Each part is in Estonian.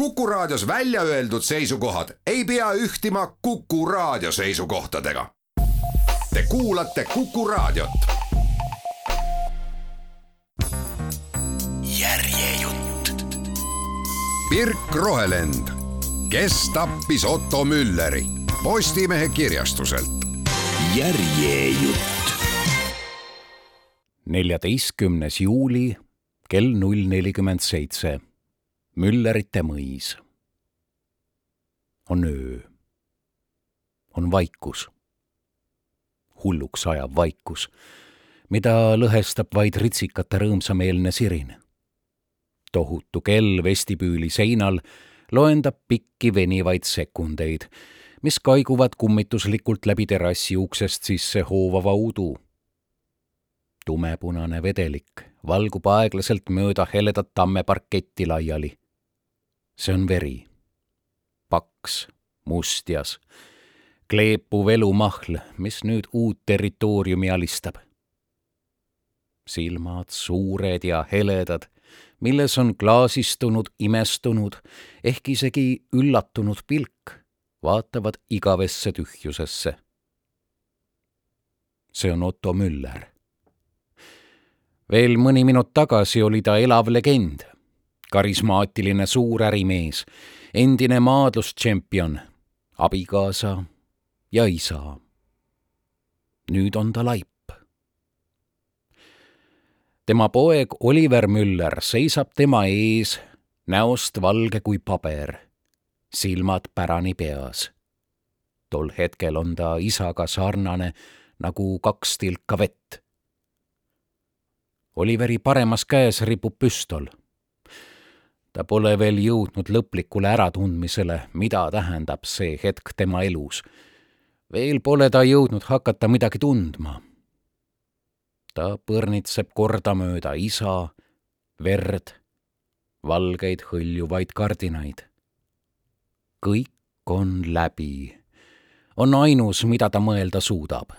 Kuku Raadios välja öeldud seisukohad ei pea ühtima Kuku Raadio seisukohtadega. Te kuulate Kuku Raadiot. järjejutt. Pirk Rohelend, kes tappis Otto Mülleri, Postimehe kirjastuselt. järjejutt. neljateistkümnes juuli kell null nelikümmend seitse Müllerite mõis. on öö. on vaikus. hulluks ajav vaikus, mida lõhestab vaid ritsikate rõõmsameelne sirin. tohutu kell vestibüüli seinal loendab pikki venivaid sekundeid, mis kaiguvad kummituslikult läbi terrassi uksest sisse hoovava udu. tumepunane vedelik valgub aeglaselt mööda heledat tammeparketti laiali see on veri. paks, mustjas, kleepuv elumahl, mis nüüd uut territooriumi alistab. silmad suured ja heledad, milles on klaasistunud, imestunud, ehk isegi üllatunud pilk, vaatavad igavesse tühjusesse. see on Otto Müller. veel mõni minut tagasi oli ta elav legend karismaatiline suurärimees, endine maadlustšempion, abikaasa ja isa. nüüd on ta laip. tema poeg Oliver Müller seisab tema ees, näost valge kui paber, silmad pärani peas. tol hetkel on ta isaga sarnane nagu kaks tilka vett. Oliveri paremas käes ripub püstol ta pole veel jõudnud lõplikule äratundmisele, mida tähendab see hetk tema elus. veel pole ta jõudnud hakata midagi tundma. ta põrnitseb kordamööda isa, verd, valgeid hõljuvaid kardinaid. kõik on läbi, on ainus, mida ta mõelda suudab.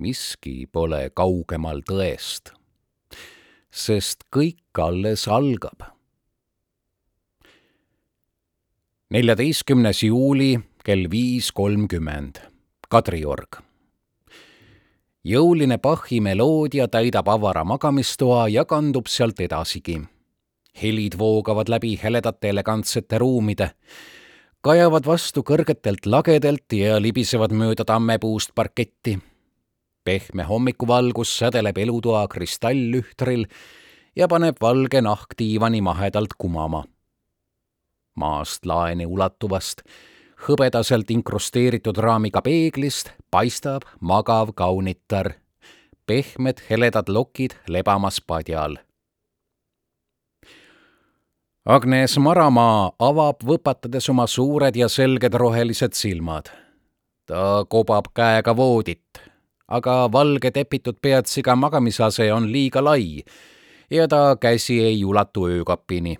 miski pole kaugemal tõest sest kõik alles algab. neljateistkümnes juuli kell viis kolmkümmend, Kadriorg. jõuline Bachi meloodia täidab avara magamistoa ja kandub sealt edasigi. helid voogavad läbi heledate elegantsete ruumide, kajavad vastu kõrgetelt lagedelt ja libisevad mööda tammepuust parketti pehme hommikuvalgus sädeleb elutoa kristalllühtril ja paneb valge nahk diivani mahedalt kumama. maast laeni ulatuvast, hõbedaselt inkrusteeritud raamiga peeglist paistab magav kaunitar, pehmed heledad lokid lebamas padjal. Agnes Maramaa avab võpatades oma suured ja selged rohelised silmad. ta kobab käega voodit aga valge tepitud peatsiga magamisase on liiga lai ja ta käsi ei ulatu öökapini.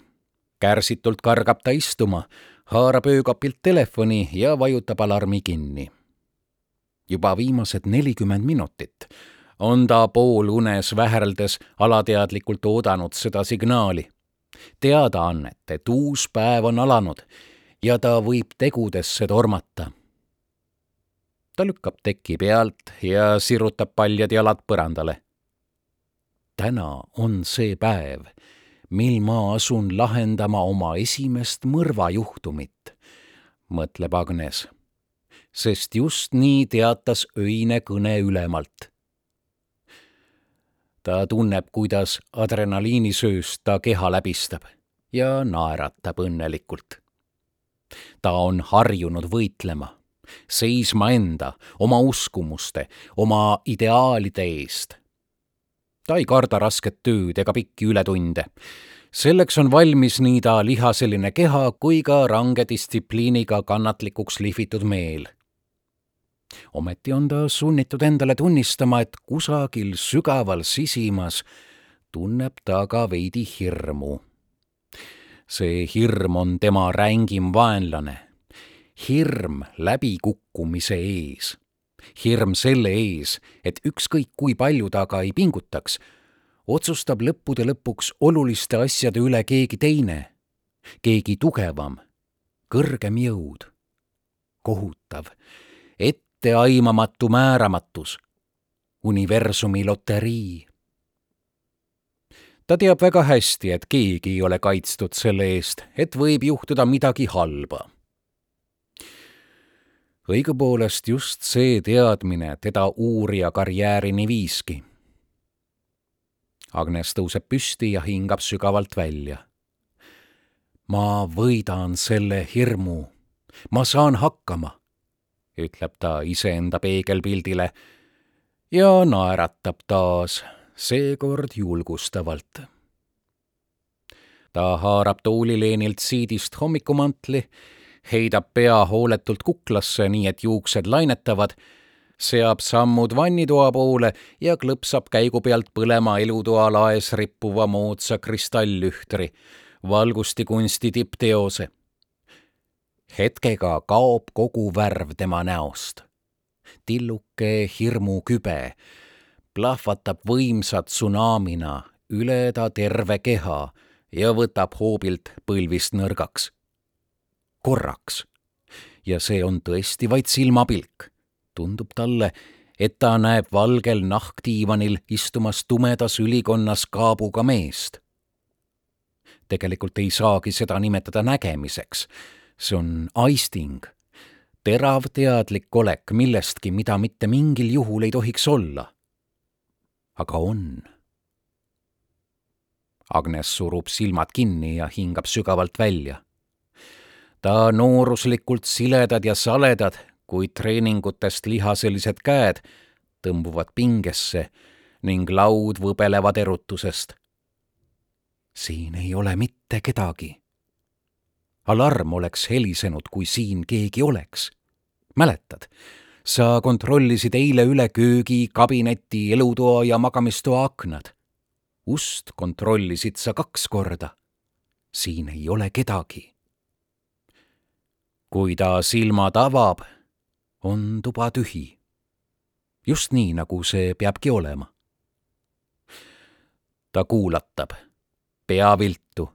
kärsitult kargab ta istuma, haarab öökapilt telefoni ja vajutab alarmi kinni. juba viimased nelikümmend minutit on ta poolunes vähereldes alateadlikult oodanud seda signaali, teadaannet, et uus päev on alanud ja ta võib tegudesse tormata ta lükkab teki pealt ja sirutab paljad jalad põrandale. täna on see päev, mil ma asun lahendama oma esimest mõrvajuhtumit, mõtleb Agnes. sest just nii teatas öine kõne ülemalt. ta tunneb, kuidas adrenaliinisööst ta keha läbistab ja naeratab õnnelikult. ta on harjunud võitlema seisma enda, oma uskumuste, oma ideaalide eest. ta ei karda rasket tööd ega pikki ületunde. selleks on valmis nii ta lihaseline keha kui ka range distsipliiniga kannatlikuks lihvitud meel. ometi on ta sunnitud endale tunnistama, et kusagil sügaval sisimas tunneb ta ka veidi hirmu. see hirm on tema rängim vaenlane hirm läbikukkumise ees. hirm selle ees, et ükskõik kui palju ta ka ei pingutaks, otsustab lõppude lõpuks oluliste asjade üle keegi teine. keegi tugevam, kõrgem jõud, kohutav, etteaimamatu määramatus, universumi loterii. ta teab väga hästi, et keegi ei ole kaitstud selle eest, et võib juhtuda midagi halba õigupoolest just see teadmine teda uurija karjäärini viiski. Agnes tõuseb püsti ja hingab sügavalt välja. ma võidan selle hirmu, ma saan hakkama, ütleb ta iseenda peegelpildile ja naeratab taas, seekord julgustavalt. ta haarab toolileenilt siidist hommikumantli heidab pea hooletult kuklasse, nii et juuksed lainetavad, seab sammud vannitoa poole ja klõpsab käigu pealt põlema elutoa laes rippuva moodsa kristalllühtri, valgustikunsti tippteose. hetkega kaob kogu värv tema näost. tilluke hirmukübe plahvatab võimsa tsunamina üle ta terve keha ja võtab hoobilt põlvist nõrgaks korraks. ja see on tõesti vaid silmapilk. tundub talle, et ta näeb valgel nahkdiivanil istumas tumedas ülikonnas kaabuga meest. tegelikult ei saagi seda nimetada nägemiseks. see on aisting, terav teadlik olek millestki, mida mitte mingil juhul ei tohiks olla. aga on Agnes surub silmad kinni ja hingab sügavalt välja ta nooruslikult siledad ja saledad, kui treeningutest lihaselised käed tõmbuvad pingesse ning laud võbelevad erutusest. siin ei ole mitte kedagi. alarm oleks helisenud, kui siin keegi oleks. mäletad, sa kontrollisid eile üle köögi, kabineti, elutoa ja magamistoa aknad. ust kontrollisid sa kaks korda. siin ei ole kedagi kui ta silmad avab, on tuba tühi. just nii, nagu see peabki olema. ta kuulatab, pea viltu,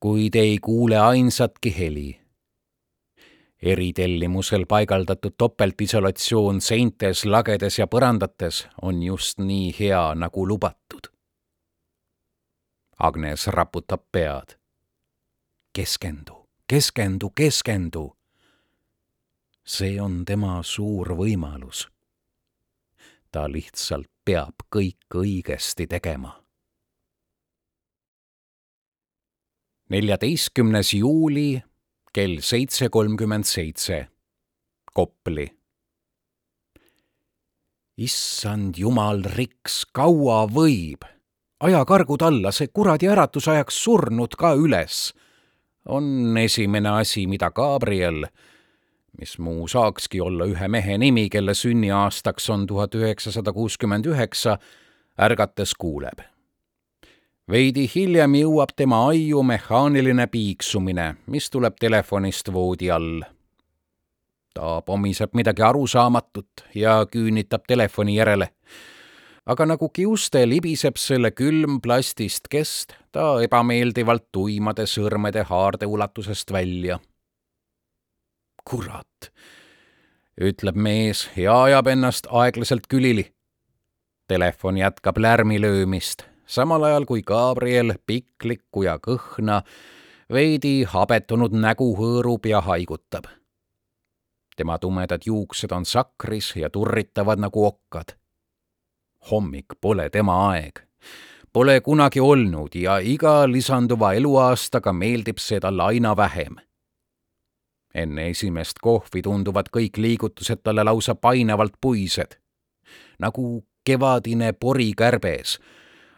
kuid ei kuule ainsatki heli. eritellimusel paigaldatud topeltisolatsioon seintes, lagedes ja põrandates on just nii hea, nagu lubatud. Agnes raputab pead. keskendu keskendu, keskendu. see on tema suur võimalus. ta lihtsalt peab kõik õigesti tegema. neljateistkümnes juuli kell seitse kolmkümmend seitse, Kopli. issand jumal, Riks, kaua võib? aja kargud alla, see kuradi äratus ajaks surnud ka üles on esimene asi, mida Gabriel, mis muu saakski olla ühe mehe nimi, kelle sünniaastaks on tuhat üheksasada kuuskümmend üheksa, ärgates kuuleb. veidi hiljem jõuab tema aiu mehaaniline piiksumine, mis tuleb telefonist voodi all. ta pomiseb midagi arusaamatut ja küünitab telefoni järele aga nagu kiuste libiseb selle külm plastist kest ta ebameeldivalt tuimade sõrmede haarde ulatusest välja. kurat, ütleb mees ja ajab ennast aeglaselt külili. Telefon jätkab lärmi löömist, samal ajal kui Gabriel piklikku ja kõhna, veidi habetunud nägu hõõrub ja haigutab. tema tumedad juuksed on sakris ja turritavad nagu okkad hommik pole tema aeg. Pole kunagi olnud ja iga lisanduva eluaastaga meeldib see talle aina vähem. enne esimest kohvi tunduvad kõik liigutused talle lausa painavalt puised. nagu kevadine pori kärbes,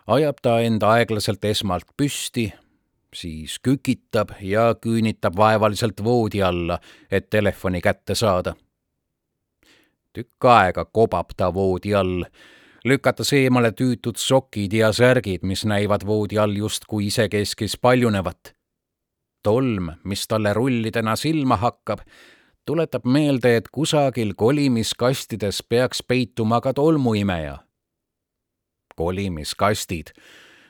ajab ta end aeglaselt esmalt püsti, siis kükitab ja küünitab vaevaliselt voodi alla, et telefoni kätte saada. tükk aega kobab ta voodi all lükates eemale tüütud sokid ja särgid, mis näivad voodi all justkui isekeskis paljunevat. tolm, mis talle rullidena silma hakkab, tuletab meelde, et kusagil kolimiskastides peaks peituma ka tolmuimeja. kolimiskastid,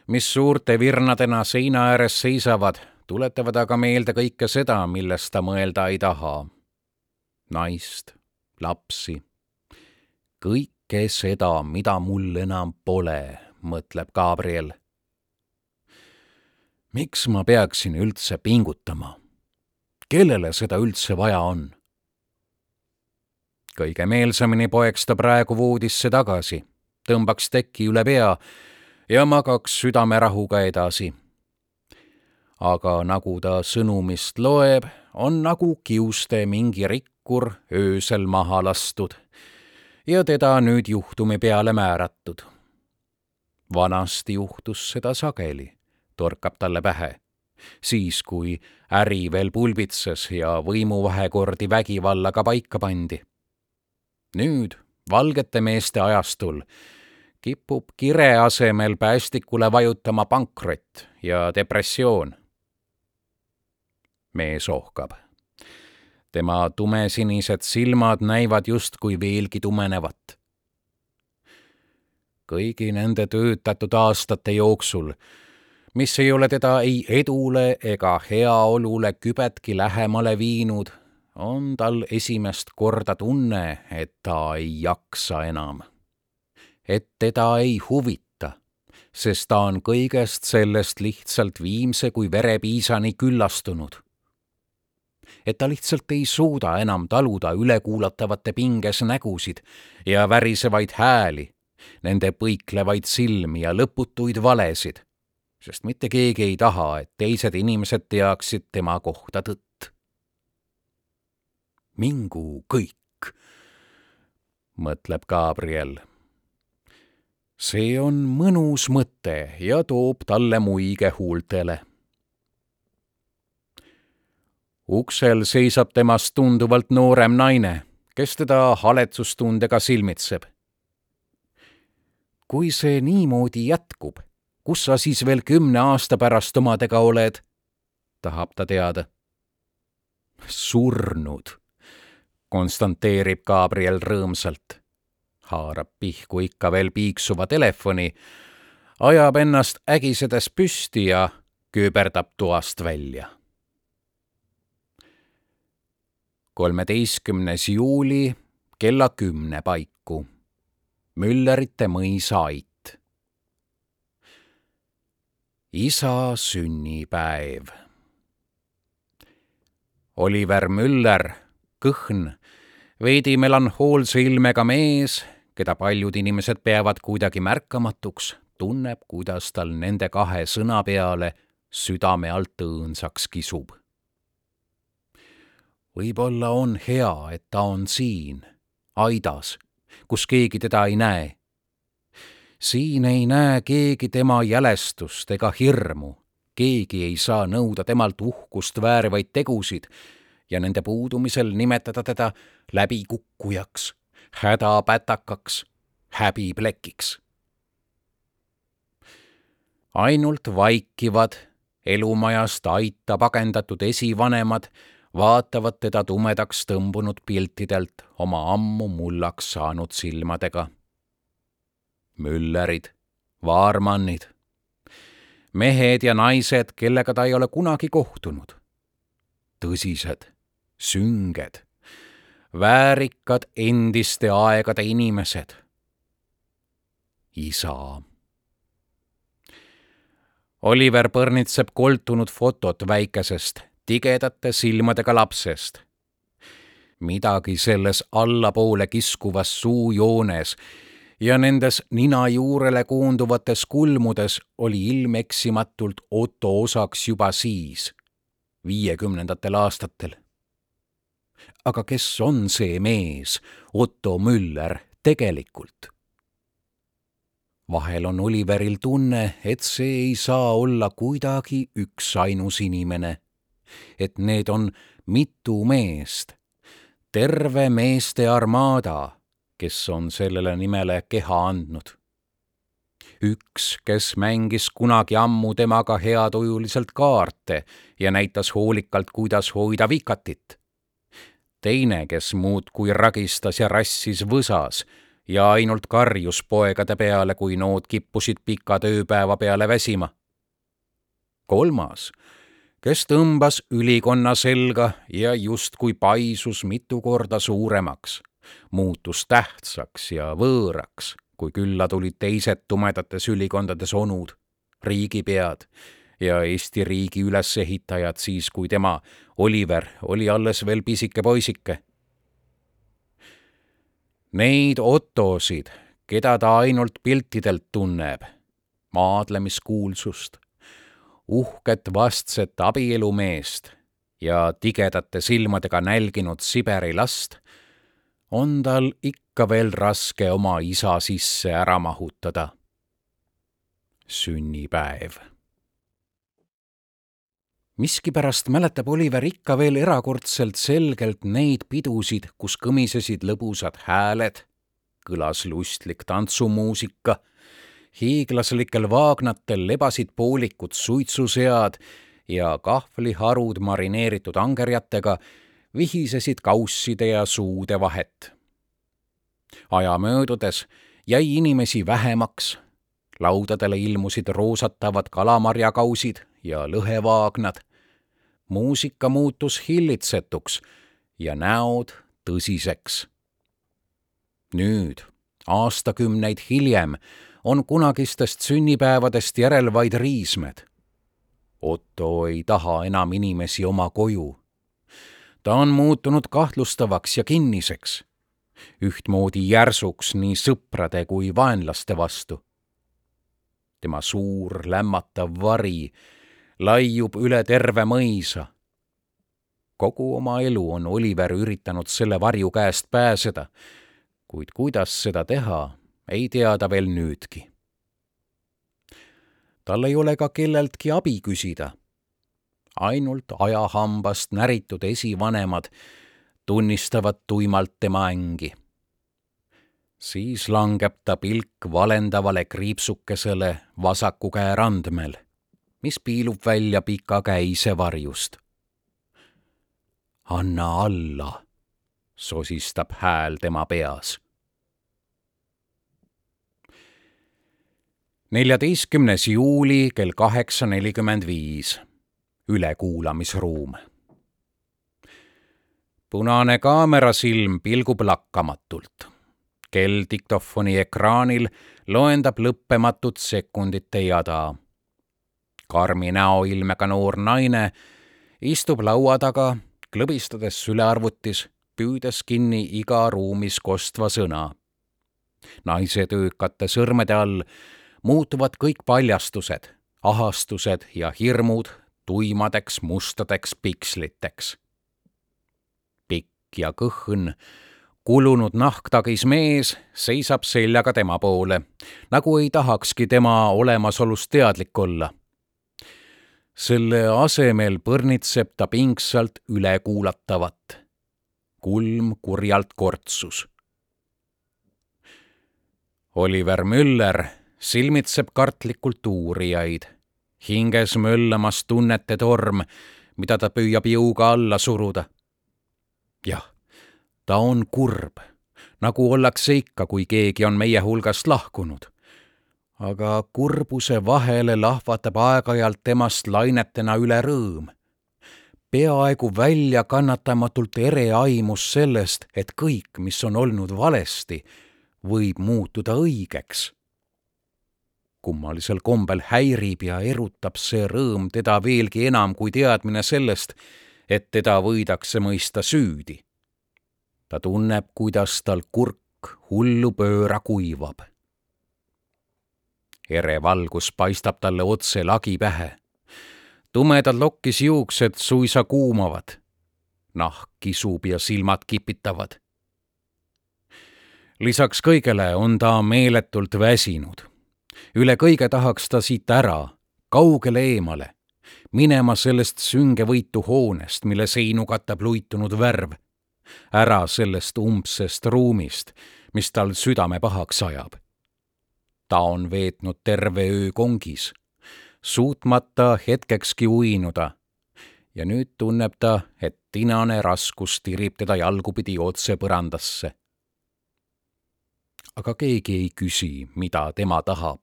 mis suurte virnadena seina ääres seisavad, tuletavad aga meelde kõike seda, millest ta mõelda ei taha. naist, lapsi, kõike seda, mida mul enam pole, mõtleb Gabriel. miks ma peaksin üldse pingutama? kellele seda üldse vaja on? kõige meelsamini poeks ta praegu voodisse tagasi, tõmbaks teki üle pea ja magaks südamerahuga edasi. aga nagu ta sõnumist loeb, on nagu kiuste mingi rikkur öösel maha lastud ja teda nüüd juhtumi peale määratud. vanasti juhtus seda sageli, torkab talle pähe siis, kui äri veel pulbitses ja võimuvahekordi vägivallaga paika pandi nüüd, valgete meeste ajastul, kipub kire asemel päästikule vajutama pankrot ja depressioon. mees ohkab. Tema tumesinised silmad näivad justkui veelgi tumenevat. kõigi nende töötatud aastate jooksul, mis ei ole teda ei edule ega heaolule kübetki lähemale viinud on tal esimest korda tunne, et ta ei jaksa enam. et teda ei huvita, sest ta on kõigest sellest lihtsalt viimse kui verepiisani küllastunud. Et ta lihtsalt ei suuda enam taluda ülekuulatavate pinges nägusid ja värisevaid hääli, nende põiklevaid silmi ja lõputuid valesid, sest mitte keegi ei taha, et teised inimesed teaksid tema kohta tõtt mingu kõik, mõtleb Gabriel. see on mõnus mõte ja toob talle muige huultele. Uksel seisab temast tunduvalt noorem naine, kes teda haletsustundega silmitseb. kui see niimoodi jätkub, kus sa siis veel kümne aasta pärast omadega oled? tahab ta teada. surnud konstanteerib Gabriel rõõmsalt. haarab pihku ikka veel piiksuva telefoni, ajab ennast ägisedes püsti ja küberdab toast välja. Kolmeteistkümnes juuli kella kümne paiku. Müllerite mõisa ait. isa sünnipäev. Oliver Müller kõhn, veidi melanhoolse ilmega mees, keda paljud inimesed peavad kuidagi märkamatuks, tunneb, kuidas tal nende kahe sõna peale südame alt õõnsaks kisub. Võib-olla on hea, et ta on siin, aidas, kus keegi teda ei näe. siin ei näe keegi tema jälestust ega hirmu, keegi ei saa nõuda temalt uhkust väärivaid tegusid ja nende puudumisel nimetada teda läbikukkujaks, hädapätakaks, häbiplekiks. ainult vaikivad, elumajast aita pagendatud esivanemad vaatavad teda tumedaks tõmbunud piltidelt oma ammu mullaks saanud silmadega. Müllerid, Vaarmannid, mehed ja naised, kellega ta ei ole kunagi kohtunud. tõsised, sünged, väärikad endiste aegade inimesed. isa. Oliver põrnitseb koltunud fotot väikesest, tigedate silmadega lapsest. midagi selles allapoole kiskuvas suujoones ja nendes nina juurele koonduvates kulmudes oli ilmeksimatult Otto osaks juba siis, viiekümnendatel aastatel aga kes on see mees, Otto Müller, tegelikult? vahel on Oliveril tunne, et see ei saa olla kuidagi üksainus inimene. Et need on mitu meest, terve meeste armaada, kes on sellele nimele keha andnud. üks, kes mängis kunagi ammu temaga heatujuliselt kaarte ja näitas hoolikalt, kuidas hoida vikatit teine, kes muudkui ragistas ja rassis võsas ja ainult karjus poegade peale, kui nood kippusid pika tööpäeva peale väsima. kolmas, kes tõmbas ülikonna selga ja justkui paisus mitu korda suuremaks, muutus tähtsaks ja võõraks, kui külla tulid teised tumedates ülikondades onud, riigipead ja Eesti riigi ülesehitajad siis, kui tema, Oliver, oli alles veel pisike poisike. Neid Ottosid, keda ta ainult piltidelt tunneb, maadlemiskuulsust, uhket vastset abielumeest ja tigedate silmadega nälginud Siberi last, on tal ikka veel raske oma isa sisse ära mahutada. sünnipäev. miskipärast mäletab Oliver ikka veel erakordselt selgelt neid pidusid, kus kõmisesid lõbusad hääled, kõlas lustlik tantsumuusika hiiglaslikel vaagnatel lebasid poolikud suitsusead ja kahvliharud marineeritud angerjatega vihisesid kausside ja suude vahet. aja möödudes jäi inimesi vähemaks, laudadele ilmusid roosatavad kalamarjakausid ja lõhevaagnad, muusika muutus hillitsetuks ja näod tõsiseks. nüüd, aastakümneid hiljem, on kunagistest sünnipäevadest järel vaid riismed. Otto ei taha enam inimesi oma koju. ta on muutunud kahtlustavaks ja kinniseks, ühtmoodi järsuks nii sõprade kui vaenlaste vastu. tema suur lämmatav vari laiub üle terve mõisa. kogu oma elu on Oliver üritanud selle varju käest pääseda, kuid kuidas seda teha ei tea ta veel nüüdki. tal ei ole ka kelleltki abi küsida. ainult ajahambast näritud esivanemad tunnistavad tuimalt tema ängi. siis langeb ta pilk valendavale kriipsukesele vasaku käe randmel, mis piilub välja pika käise varjust. anna alla, sosistab hääl tema peas neljateistkümnes juuli kell kaheksa nelikümmend viis, ülekuulamisruum. punane kaamerasilm pilgub lakkamatult. kell diktofoni ekraanil loendab lõppematut sekundite jada. karmi näoilmega noor naine istub laua taga, klõbistades sülearvutis, püüdes kinni iga ruumis kostva sõna. naise töökate sõrmede all muutuvad kõik paljastused, ahastused ja hirmud tuimadeks mustadeks piksliteks. pikk ja kõhn, kulunud nahktagis mees seisab seljaga tema poole, nagu ei tahakski tema olemasolust teadlik olla. selle asemel põrnitseb ta pingsalt ülekuulatavat. kulm kurjalt kortsus. Oliver Müller silmitseb kartlikult uurijaid, hinges möllamas tunnete torm, mida ta püüab jõuga alla suruda. jah, ta on kurb, nagu ollakse ikka, kui keegi on meie hulgast lahkunud. aga kurbuse vahele lahvatab aeg-ajalt temast lainetena üle rõõm peaaegu väljakannatamatult ere aimus sellest, et kõik, mis on olnud valesti, võib muutuda õigeks kummalisel kombel häirib ja erutab see rõõm teda veelgi enam kui teadmine sellest, et teda võidakse mõista süüdi. ta tunneb, kuidas tal kurk hullu pööra kuivab. ere valgus paistab talle otse lagi pähe. tumedad lokkis juuksed suisa kuumavad. nahk kisub ja silmad kipitavad. lisaks kõigele on ta meeletult väsinud üle kõige tahaks ta siit ära, kaugele eemale, minema sellest süngevõitu hoonest, mille seinu katab luitunud värv, ära sellest umbsest ruumist, mis tal südame pahaks ajab. ta on veetnud terve öö kongis, suutmata hetkekski uinuda ja nüüd tunneb ta, et tinane raskus tirib teda jalgupidi otse põrandasse aga keegi ei küsi, mida tema tahab.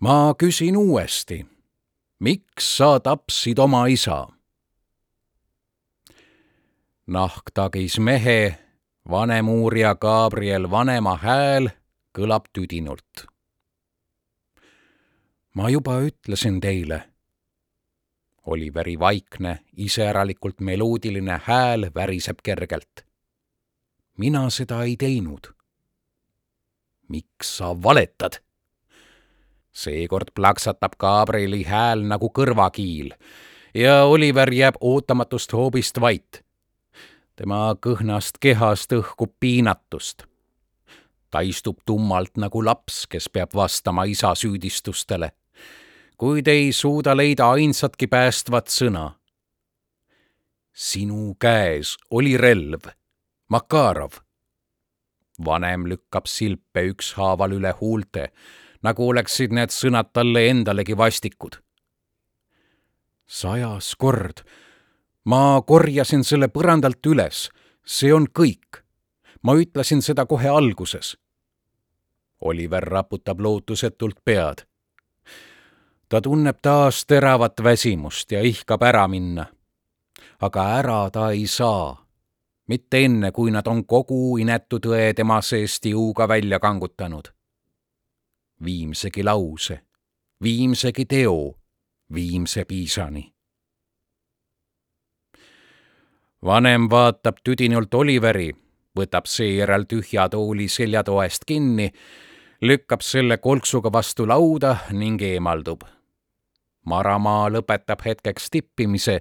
ma küsin uuesti. miks sa tapsid oma isa? nahktagis mehe, vanemuurija Gabriel Vanema hääl kõlab tüdinult. ma juba ütlesin teile. Oliveri vaikne, iseäralikult meloodiline hääl väriseb kergelt. Mina seda ei teinud. miks sa valetad? seekord plaksatab Gabrieli hääl nagu kõrvakiil ja Oliver jääb ootamatust hoobist vait. tema kõhnast kehast õhkub piinatust. ta istub tummalt nagu laps, kes peab vastama isa süüdistustele, kuid ei suuda leida ainsatki päästvat sõna. sinu käes oli relv, Makarov. vanem lükkab silpe ükshaaval üle huulte nagu oleksid need sõnad talle endalegi vastikud. sajas kord. ma korjasin selle põrandalt üles, see on kõik. ma ütlesin seda kohe alguses. Oliver raputab lootusetult pead. ta tunneb taas teravat väsimust ja ihkab ära minna. aga ära ta ei saa mitte enne, kui nad on kogu inetu tõe tema seest jõuga välja kangutanud viimsegi lause, viimsegi teo, viimse piisani. vanem vaatab tüdinult Oliveri, võtab seejärel tühja tooli seljatoest kinni, lükkab selle kolksuga vastu lauda ning eemaldub. Maramaa lõpetab hetkeks tippimise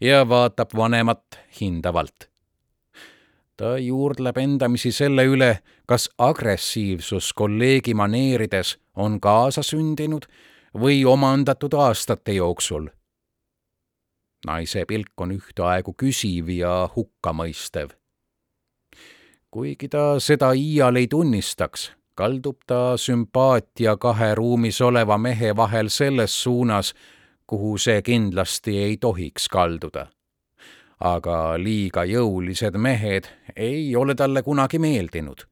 ja vaatab vanemat hindavalt ta juurdleb endamisi selle üle, kas agressiivsus kolleegi maneerides on kaasasündinud või omandatud aastate jooksul. naise pilk on ühtaegu küsiv ja hukkamõistev. kuigi ta seda iial ei tunnistaks, kaldub ta sümpaatia kahe ruumis oleva mehe vahel selles suunas, kuhu see kindlasti ei tohiks kalduda aga liiga jõulised mehed ei ole talle kunagi meeldinud.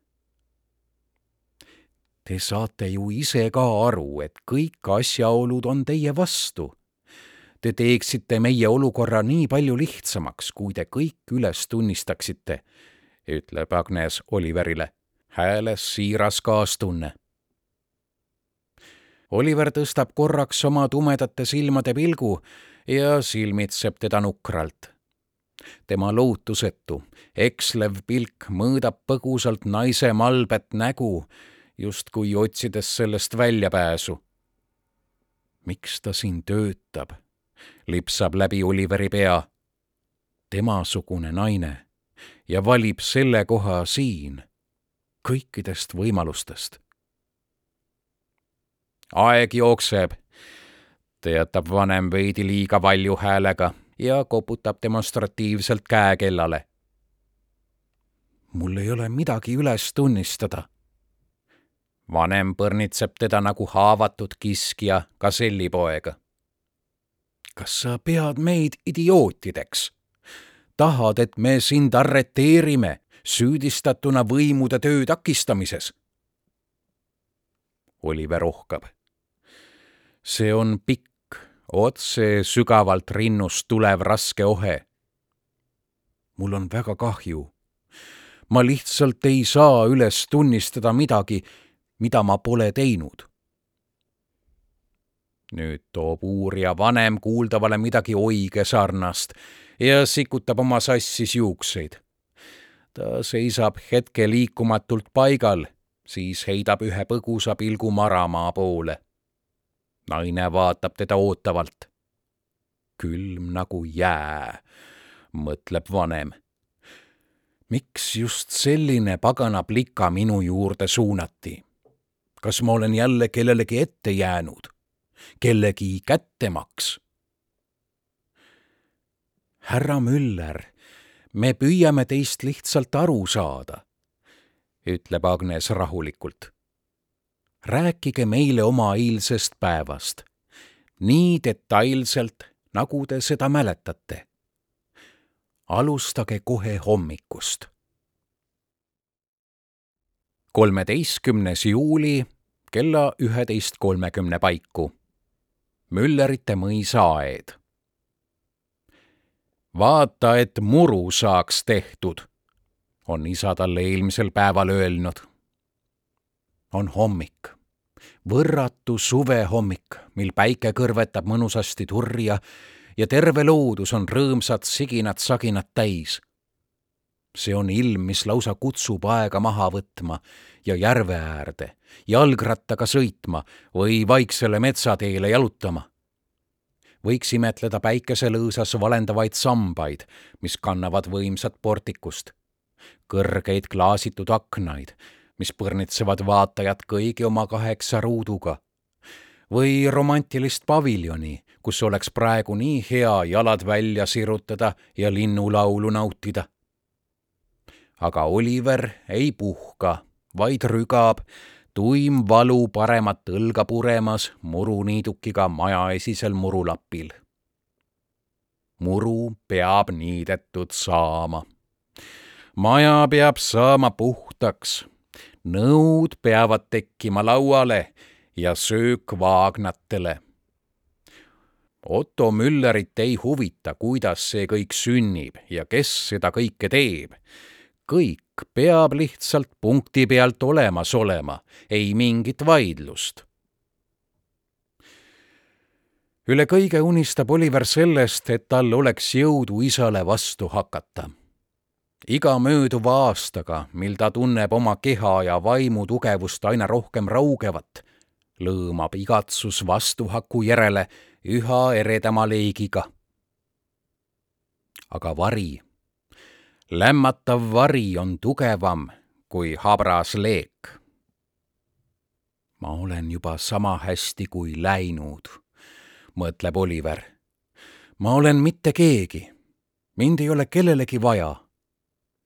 Te saate ju ise ka aru, et kõik asjaolud on teie vastu. Te teeksite meie olukorra nii palju lihtsamaks, kui te kõik üles tunnistaksite, ütleb Agnes Oliverile, hääles siiras kaastunne. Oliver tõstab korraks oma tumedate silmade pilgu ja silmitseb teda nukralt tema lootusetu, ekslev pilk mõõdab põgusalt naise malbet nägu, justkui otsides sellest väljapääsu. miks ta siin töötab? lipsab läbi Oliveri pea. temasugune naine ja valib selle koha siin kõikidest võimalustest. aeg jookseb, teatab vanem veidi liiga valju häälega ja koputab demonstratiivselt käekellale. mul ei ole midagi üles tunnistada. vanem põrnitseb teda nagu haavatud kiskja gasellipoega. kas sa pead meid idiootideks? tahad, et me sind arreteerime süüdistatuna võimude töö takistamises? Oliver ohkab. see on pikk otse sügavalt rinnust tulev raske ohe. mul on väga kahju. ma lihtsalt ei saa üles tunnistada midagi, mida ma pole teinud. nüüd toob uurija vanem kuuldavale midagi oige sarnast ja sikutab oma sassis juukseid. ta seisab hetke liikumatult paigal, siis heidab ühe põgusa pilgu Maramaa poole naine vaatab teda ootavalt. külm nagu jää, mõtleb vanem. miks just selline pagana plika minu juurde suunati? kas ma olen jälle kellelegi ette jäänud, kellegi kättemaks? härra Müller, me püüame teist lihtsalt aru saada, ütleb Agnes rahulikult rääkige meile oma eilsest päevast, nii detailselt, nagu te seda mäletate. alustage kohe hommikust. kolmeteistkümnes juuli kella üheteist kolmekümne paiku. Müllerite mõisaaed. vaata, et muru saaks tehtud, on isa talle eelmisel päeval öelnud. On hommik, võrratu suvehommik, mil päike kõrvetab mõnusasti turja ja terve loodus on rõõmsat siginat-saginat täis. see on ilm, mis lausa kutsub aega maha võtma ja järve äärde jalgrattaga sõitma või vaiksele metsateele jalutama. võiks imetleda päikeselõõsas valendavaid sambaid, mis kannavad võimsat portikust, kõrgeid klaasitud aknaid, mis põrnitsevad vaatajat kõigi oma kaheksa ruuduga, või romantilist paviljoni, kus oleks praegu nii hea jalad välja sirutada ja linnulaulu nautida. aga Oliver ei puhka, vaid rügab tuim valu paremat õlga puremas muruniidukiga majaesisel murulapil. muru peab niidetud saama. maja peab saama puhtaks, nõud peavad tekkima lauale ja söök vaagnatele. Otto Müllerit ei huvita, kuidas see kõik sünnib ja kes seda kõike teeb. kõik peab lihtsalt punkti pealt olemas olema, ei mingit vaidlust. üle kõige unistab Oliver sellest, et tal oleks jõudu isale vastu hakata. Iga mööduva aastaga, mil ta tunneb oma keha ja vaimu tugevust aina rohkem raugevat, lõõmab igatsus vastuhaku järele üha eredama leegiga. aga vari lämmatav vari on tugevam kui habras leek. ma olen juba sama hästi kui läinud, mõtleb Oliver. ma olen mitte keegi, mind ei ole kellelegi vaja.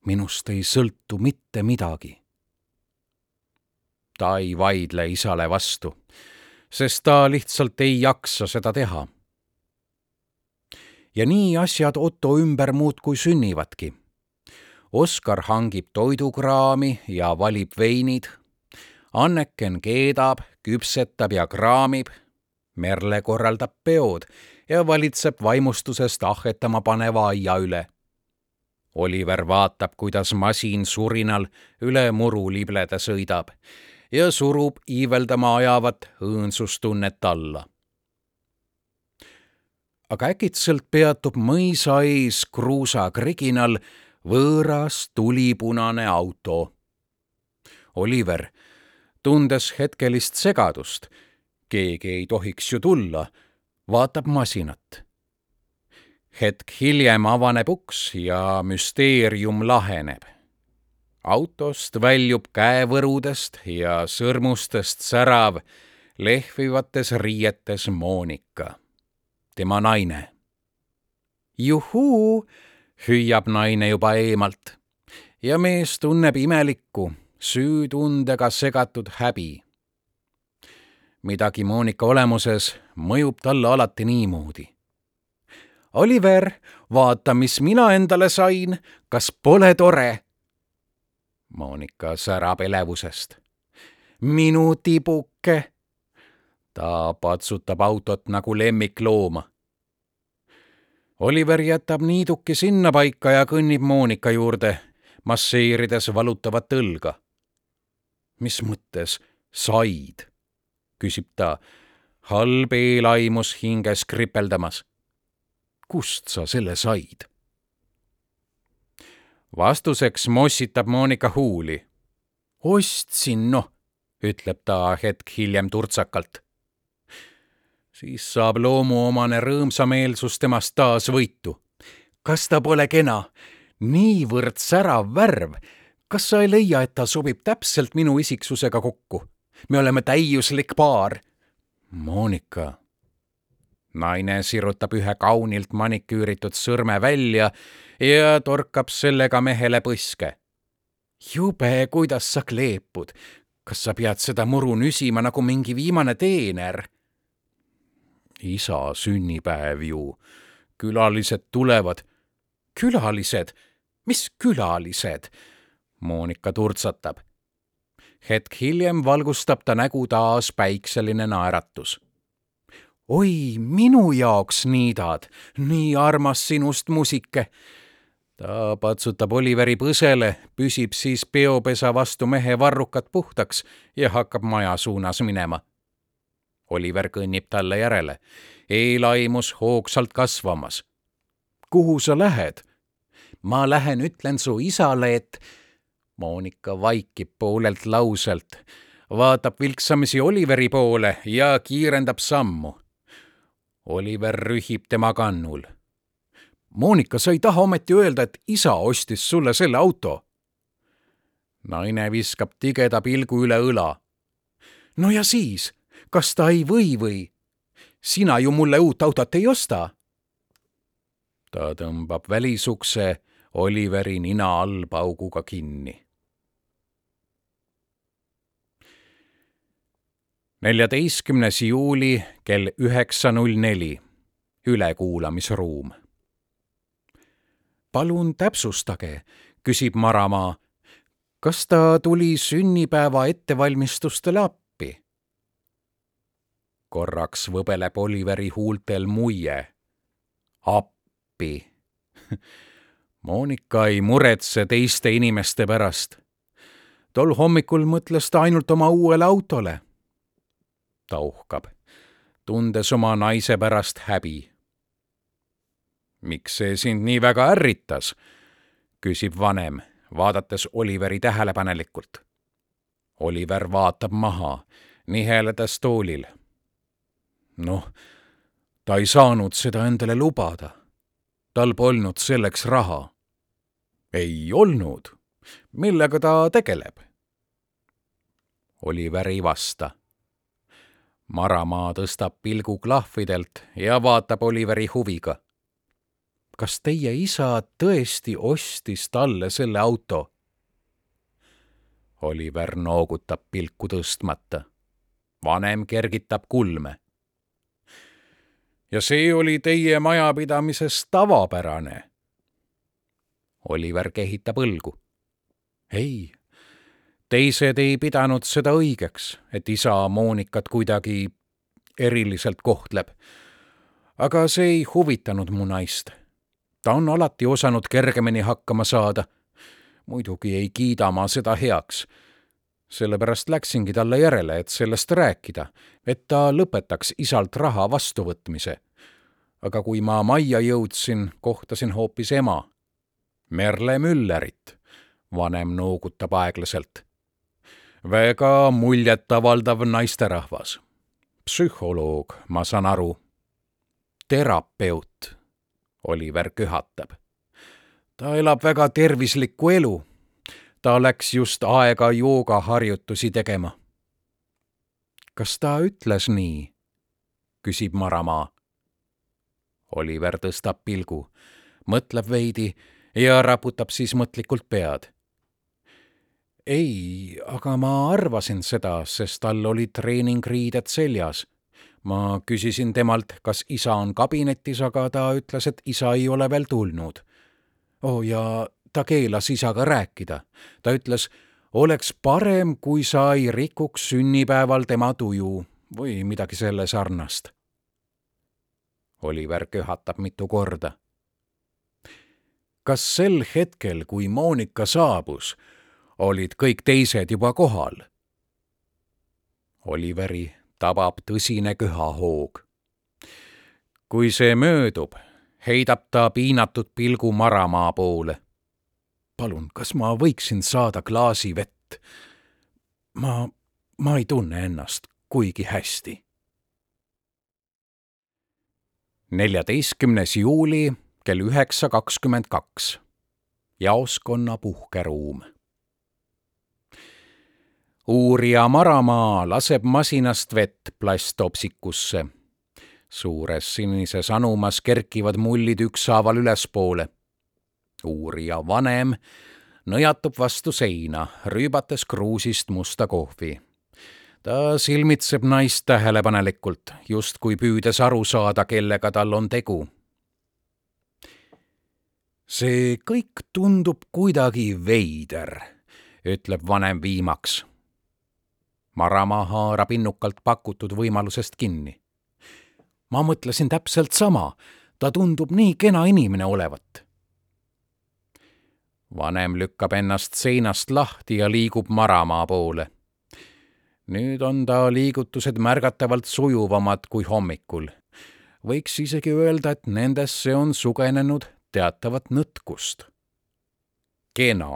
Minust ei sõltu mitte midagi. ta ei vaidle isale vastu, sest ta lihtsalt ei jaksa seda teha. ja nii asjad Otto ümber muudkui sünnivadki Oskar hangib toidukraami ja valib veinid. Anneken keedab, küpsetab ja kraamib. Merle korraldab peod ja valitseb vaimustusest ahhetama paneva aia üle. Oliver vaatab, kuidas masin surinal üle muru libleda sõidab ja surub iiveldama ajavat õõnsustunnet alla. aga äkitselt peatub mõisa ees kruusa kriginal võõras tulipunane auto. Oliver, tundes hetkelist segadust, keegi ei tohiks ju tulla, vaatab masinat. Hetk hiljem avaneb uks ja müsteerium laheneb. autost väljub käevõrudest ja sõrmustest särav lehvivates riietes Monika, tema naine. juhuu hüüab naine juba eemalt ja mees tunneb imelikku, süütundega segatud häbi. midagi Monika olemuses mõjub talle alati niimoodi. Oliver, vaata, mis mina endale sain, kas pole tore? Monika särab elevusest. minu tibuke. ta patsutab autot nagu lemmiklooma Oliver jätab niiduki sinnapaika ja kõnnib Monika juurde, masseerides valutavat õlga. mis mõttes said? küsib ta, halb eelaimus hinges kripeldamas. Kust sa selle said? vastuseks mossitab Monika huuli. ostsin, noh, ütleb ta hetk hiljem turtsakalt siis saab loomuomane rõõmsameelsus temast taas võitu. kas ta pole kena? niivõrd särav värv. kas sa ei leia, et ta sobib täpselt minu isiksusega kokku? me oleme täiuslik paar. Monika. Naine sirutab ühe kaunilt maniküüritud sõrme välja ja torkab sellega mehele põske. jube, kuidas sa kleepud. kas sa pead seda muru nüsima nagu mingi viimane teener? isa sünnipäev ju. külalised tulevad. külalised? mis külalised? Monika turtsatab. hetk hiljem valgustab ta nägu taas päikseline naeratus. Oi, minu jaoks niidad, nii armas sinust musike. ta patsutab Oliveri põsele, püsib siis peopesa vastu mehe varrukad puhtaks ja hakkab maja suunas minema. Oliver kõnnib talle järele, eelaimus hoogsalt kasvamas. kuhu sa lähed? ma lähen ütlen su isale, et Monika vaikib poolelt lauselt, vaatab vilksamisi Oliveri poole ja kiirendab sammu. Oliver rühib tema kannul. Monika, sa ei taha ometi öelda, et isa ostis sulle selle auto? naine viskab tigeda pilgu üle õla. no ja siis, kas ta ei või või? sina ju mulle uut autot ei osta. ta tõmbab välisukse Oliveri nina all pauguga kinni. Neljateistkümnes juuli kell üheksa null neli, ülekuulamisruum. palun täpsustage, küsib Maramaa. kas ta tuli sünnipäeva ettevalmistustele appi? korraks võbeleb Oliveri huultel muie. appi Monika ei muretse teiste inimeste pärast. tol hommikul mõtles ta ainult oma uuele autole ta uhkab, tundes oma naise pärast häbi. miks see sind nii väga ärritas? küsib vanem, vaadates Oliveri tähelepanelikult. Oliver vaatab maha, niheledes toolil. noh, ta ei saanud seda endale lubada. tal polnud selleks raha. ei olnud. millega ta tegeleb? Oliver ei vasta Maramaa tõstab pilgu klahvidelt ja vaatab Oliveri huviga. kas teie isa tõesti ostis talle selle auto? Oliver noogutab pilku tõstmata. vanem kergitab kulme. ja see oli teie majapidamises tavapärane? Oliver kehitab õlgu. ei teised ei pidanud seda õigeks, et isa Monikat kuidagi eriliselt kohtleb. aga see ei huvitanud mu naist. ta on alati osanud kergemini hakkama saada. muidugi ei kiida ma seda heaks. sellepärast läksingi talle järele, et sellest rääkida, et ta lõpetaks isalt raha vastuvõtmise. aga kui ma majja jõudsin, kohtasin hoopis ema, Merle Müllerit. vanem noogutab aeglaselt väga muljetavaldav naisterahvas. psühholoog, ma saan aru. terapeut, Oliver köhatab. ta elab väga tervislikku elu. ta läks just aega joogaharjutusi tegema. kas ta ütles nii? küsib Maramaa. Oliver tõstab pilgu, mõtleb veidi ja raputab siis mõtlikult pead ei, aga ma arvasin seda, sest tal olid treeningriided seljas. ma küsisin temalt, kas isa on kabinetis, aga ta ütles, et isa ei ole veel tulnud. oo oh, ja ta keelas isaga rääkida. ta ütles, oleks parem, kui sa ei rikuks sünnipäeval tema tuju või midagi selle sarnast. Oliver köhatab mitu korda. kas sel hetkel, kui Monika saabus, olid kõik teised juba kohal. Oliveri tabab tõsine köhahoog. kui see möödub, heidab ta piinatud pilgu Maramaa poole. palun, kas ma võiksin saada klaasi vett? ma, ma ei tunne ennast kuigi hästi. neljateistkümnes juuli kell üheksa kakskümmend kaks. jaoskonna puhkeruum uurija Maramaa laseb masinast vett plasttopsikusse. suures sinises anumas kerkivad mullid ükshaaval ülespoole. uurija vanem nõjatub vastu seina, rüübates kruusist musta kohvi. ta silmitseb naist tähelepanelikult, justkui püüdes aru saada, kellega tal on tegu. see kõik tundub kuidagi veider, ütleb vanem viimaks Maramaa haarab innukalt pakutud võimalusest kinni. ma mõtlesin täpselt sama, ta tundub nii kena inimene olevat. vanem lükkab ennast seinast lahti ja liigub Maramaa poole. nüüd on ta liigutused märgatavalt sujuvamad kui hommikul. võiks isegi öelda, et nendesse on sugenenud teatavat nõtkust. kena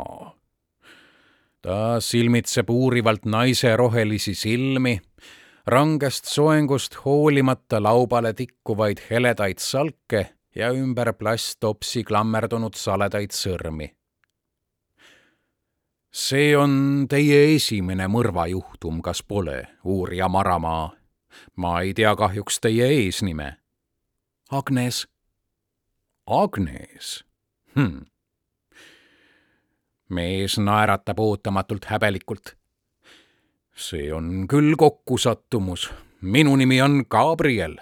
ta silmitseb uurivalt naise rohelisi silmi, rangest soengust hoolimata laubale tikkuvaid heledaid salke ja ümber plasttopsi klammerdunud saledaid sõrmi. see on teie esimene mõrvajuhtum, kas pole, uurija Maramaa? ma ei tea kahjuks teie eesnime. Agnes. Agnes hm mees naeratab ootamatult häbelikult. see on küll kokkusattumus. minu nimi on Gabriel.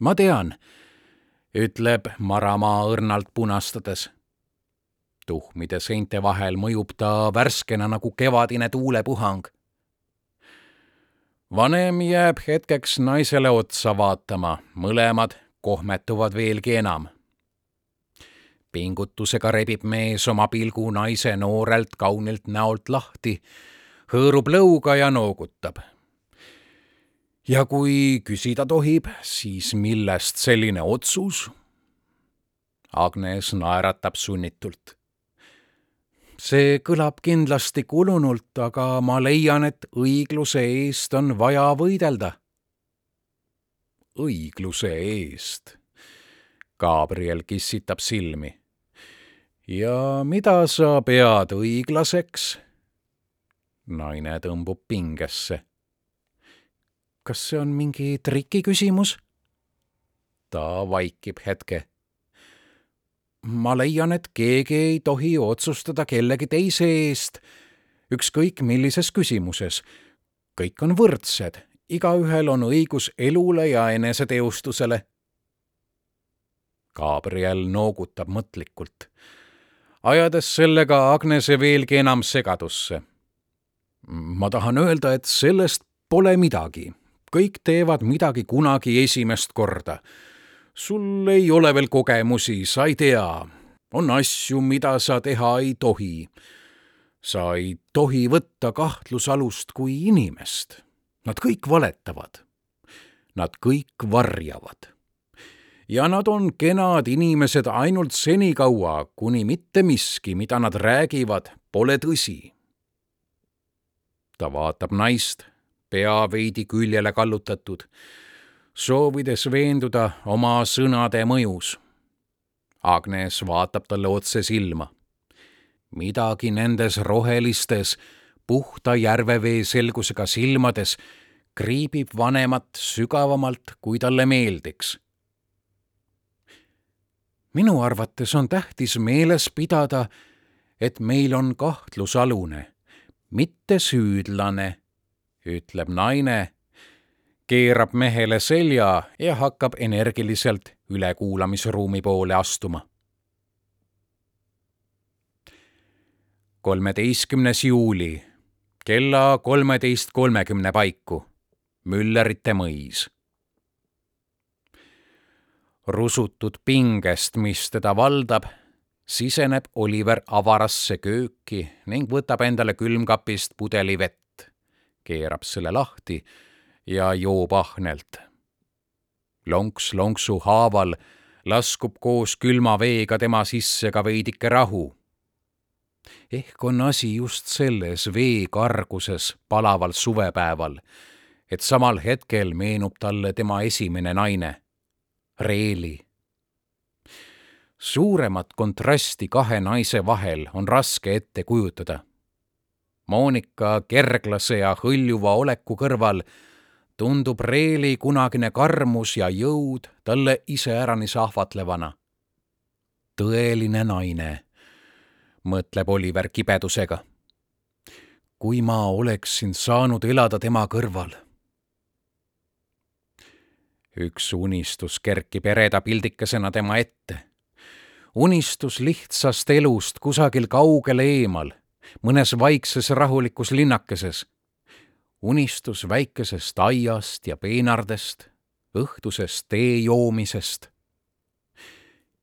ma tean, ütleb Maramaa õrnalt punastades. tuhmide seinte vahel mõjub ta värskena nagu kevadine tuulepuhang. vanem jääb hetkeks naisele otsa vaatama, mõlemad kohmetuvad veelgi enam pingutusega rebib mees oma pilgu naise noorelt kaunilt näolt lahti, hõõrub lõuga ja noogutab. ja kui küsida tohib, siis millest selline otsus? Agnes naeratab sunnitult. see kõlab kindlasti kulunult, aga ma leian, et õigluse eest on vaja võidelda. õigluse eest Gabriel kissitab silmi ja mida sa pead õiglaseks? naine tõmbub pingesse. kas see on mingi trikiküsimus? ta vaikib hetke. ma leian, et keegi ei tohi otsustada kellegi teise eest, ükskõik millises küsimuses. kõik on võrdsed, igaühel on õigus elule ja eneseteostusele. Gabriel noogutab mõtlikult ajades sellega Agnese veelgi enam segadusse. ma tahan öelda, et sellest pole midagi. kõik teevad midagi kunagi esimest korda. sul ei ole veel kogemusi, sa ei tea. on asju, mida sa teha ei tohi. sa ei tohi võtta kahtlusalust kui inimest. Nad kõik valetavad. Nad kõik varjavad ja nad on kenad inimesed ainult senikaua, kuni mitte miski, mida nad räägivad, pole tõsi. ta vaatab naist, pea veidi küljele kallutatud, soovides veenduda oma sõnade mõjus. Agnes vaatab talle otse silma. midagi nendes rohelistes, puhta järvevee selgusega silmades kriibib vanemat sügavamalt, kui talle meeldiks minu arvates on tähtis meeles pidada, et meil on kahtlusalune, mitte süüdlane, ütleb naine, keerab mehele selja ja hakkab energiliselt ülekuulamisruumi poole astuma. kolmeteistkümnes juuli kella kolmeteist kolmekümne paiku Müllerite mõis rusutud pingest, mis teda valdab, siseneb Oliver avarasse kööki ning võtab endale külmkapist pudeli vett, keerab selle lahti ja joob ahnelt. lonks lonksu haaval laskub koos külma veega tema sisse ka veidike rahu. ehk on asi just selles vee karguses palaval suvepäeval, et samal hetkel meenub talle tema esimene naine Reeli. suuremat kontrasti kahe naise vahel on raske ette kujutada. Monika kerglase ja hõljuva oleku kõrval tundub Reeli kunagine karmus ja jõud talle iseäranis ahvatlevana. tõeline naine, mõtleb Oliver kibedusega. kui ma oleksin saanud elada tema kõrval üks unistus kerkib ereda pildikesena tema ette. unistus lihtsast elust kusagil kaugel eemal, mõnes vaikses rahulikus linnakeses. unistus väikesest aiast ja peenardest, õhtusest tee joomisest.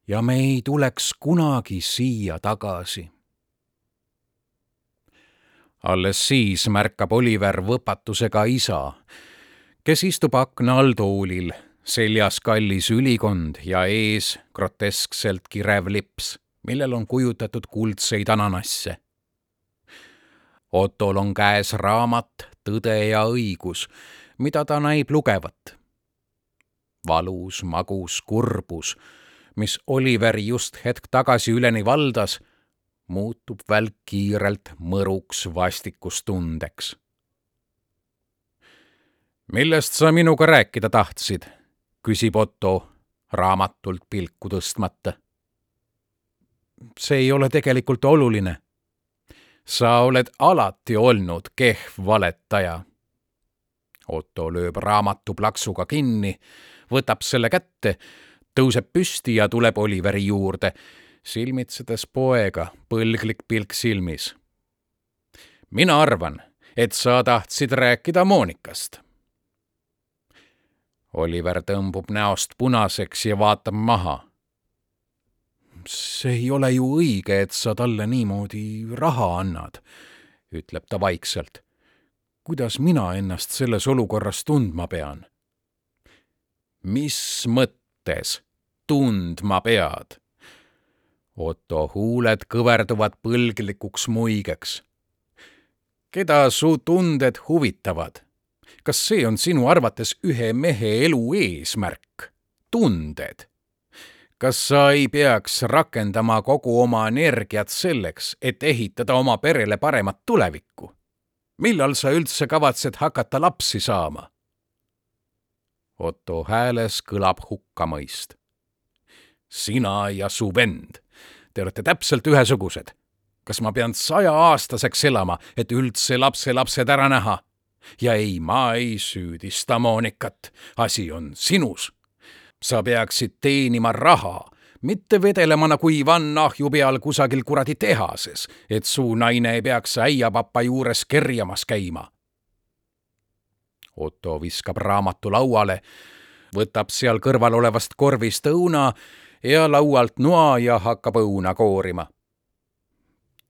ja me ei tuleks kunagi siia tagasi. alles siis märkab Oliver võpatusega isa, kes istub akna all toolil, seljas kallis ülikond ja ees groteskselt kirev lips, millel on kujutatud kuldseid ananasse Otol on käes raamat Tõde ja õigus, mida ta näib lugevat. valus, magus kurbus, mis Oliveri just hetk tagasi üleni valdas, muutub välkkiirelt mõruks vastikustundeks. millest sa minuga rääkida tahtsid? Küsib Otto raamatult pilku tõstmata. see ei ole tegelikult oluline sa oled alati olnud kehv valetaja. Otto lööb raamatu plaksuga kinni, võtab selle kätte, tõuseb püsti ja tuleb Oliveri juurde, silmitsedes poega, põlglik pilk silmis. mina arvan, et sa tahtsid rääkida Monikast. Oliver tõmbub näost punaseks ja vaatab maha see ei ole ju õige, et sa talle niimoodi raha annad, ütleb ta vaikselt. kuidas mina ennast selles olukorras tundma pean? mis mõttes tundma pead? Otto huuled kõverduvad põlglikuks muigeks. keda su tunded huvitavad? Kas see on sinu arvates ühe mehe elu eesmärk? tunded kas sa ei peaks rakendama kogu oma energiat selleks, et ehitada oma perele paremat tulevikku? millal sa üldse kavatsed hakata lapsi saama? Otto hääles kõlab hukkamõist. sina ja su vend, te olete täpselt ühesugused. kas ma pean sajaaastaseks elama, et üldse lapselapsed ära näha? Ja ei, ma ei süüdista Monikat, asi on sinus sa peaksid teenima raha, mitte vedelema nagu Ivan ahju peal kusagil kuradi tehases, et su naine ei peaks äiapapa juures kerjamas käima. Otto viskab raamatu lauale, võtab seal kõrval olevast korvist õuna ja laualt noa ja hakkab õuna koorima.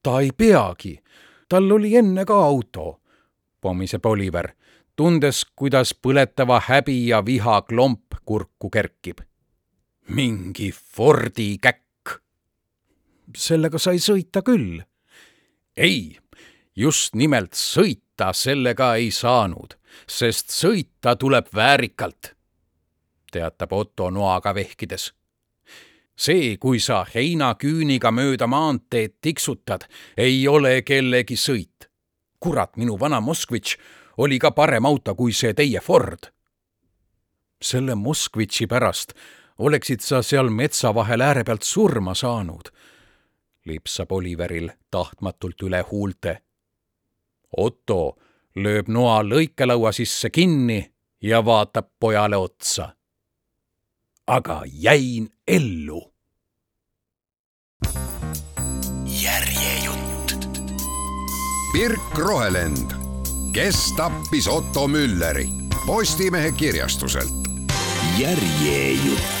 ta ei peagi, tal oli enne ka auto, pomiseb Oliver tundes, kuidas põletava häbi ja viha klomp kurku kerkib. mingi Fordi käkk. sellega sai sõita küll. ei, just nimelt sõita sellega ei saanud, sest sõita tuleb väärikalt, teatab Otto noaga vehkides see, kui sa heinaküüniga mööda maanteed tiksutad, ei ole kellegi sõit. Kurat, minu vana Moskvitš oli ka parem auto kui see teie Ford. selle Moskvitši pärast oleksid sa seal metsa vahel ääre pealt surma saanud, lipsab Oliveril tahtmatult üle huulte. Otto lööb noa lõikelaua sisse kinni ja vaatab pojale otsa. aga jäin ellu. Pirk Rohelend. Kes tappis Otto Mülleri? Postimehe kirjastuselt. järjejutt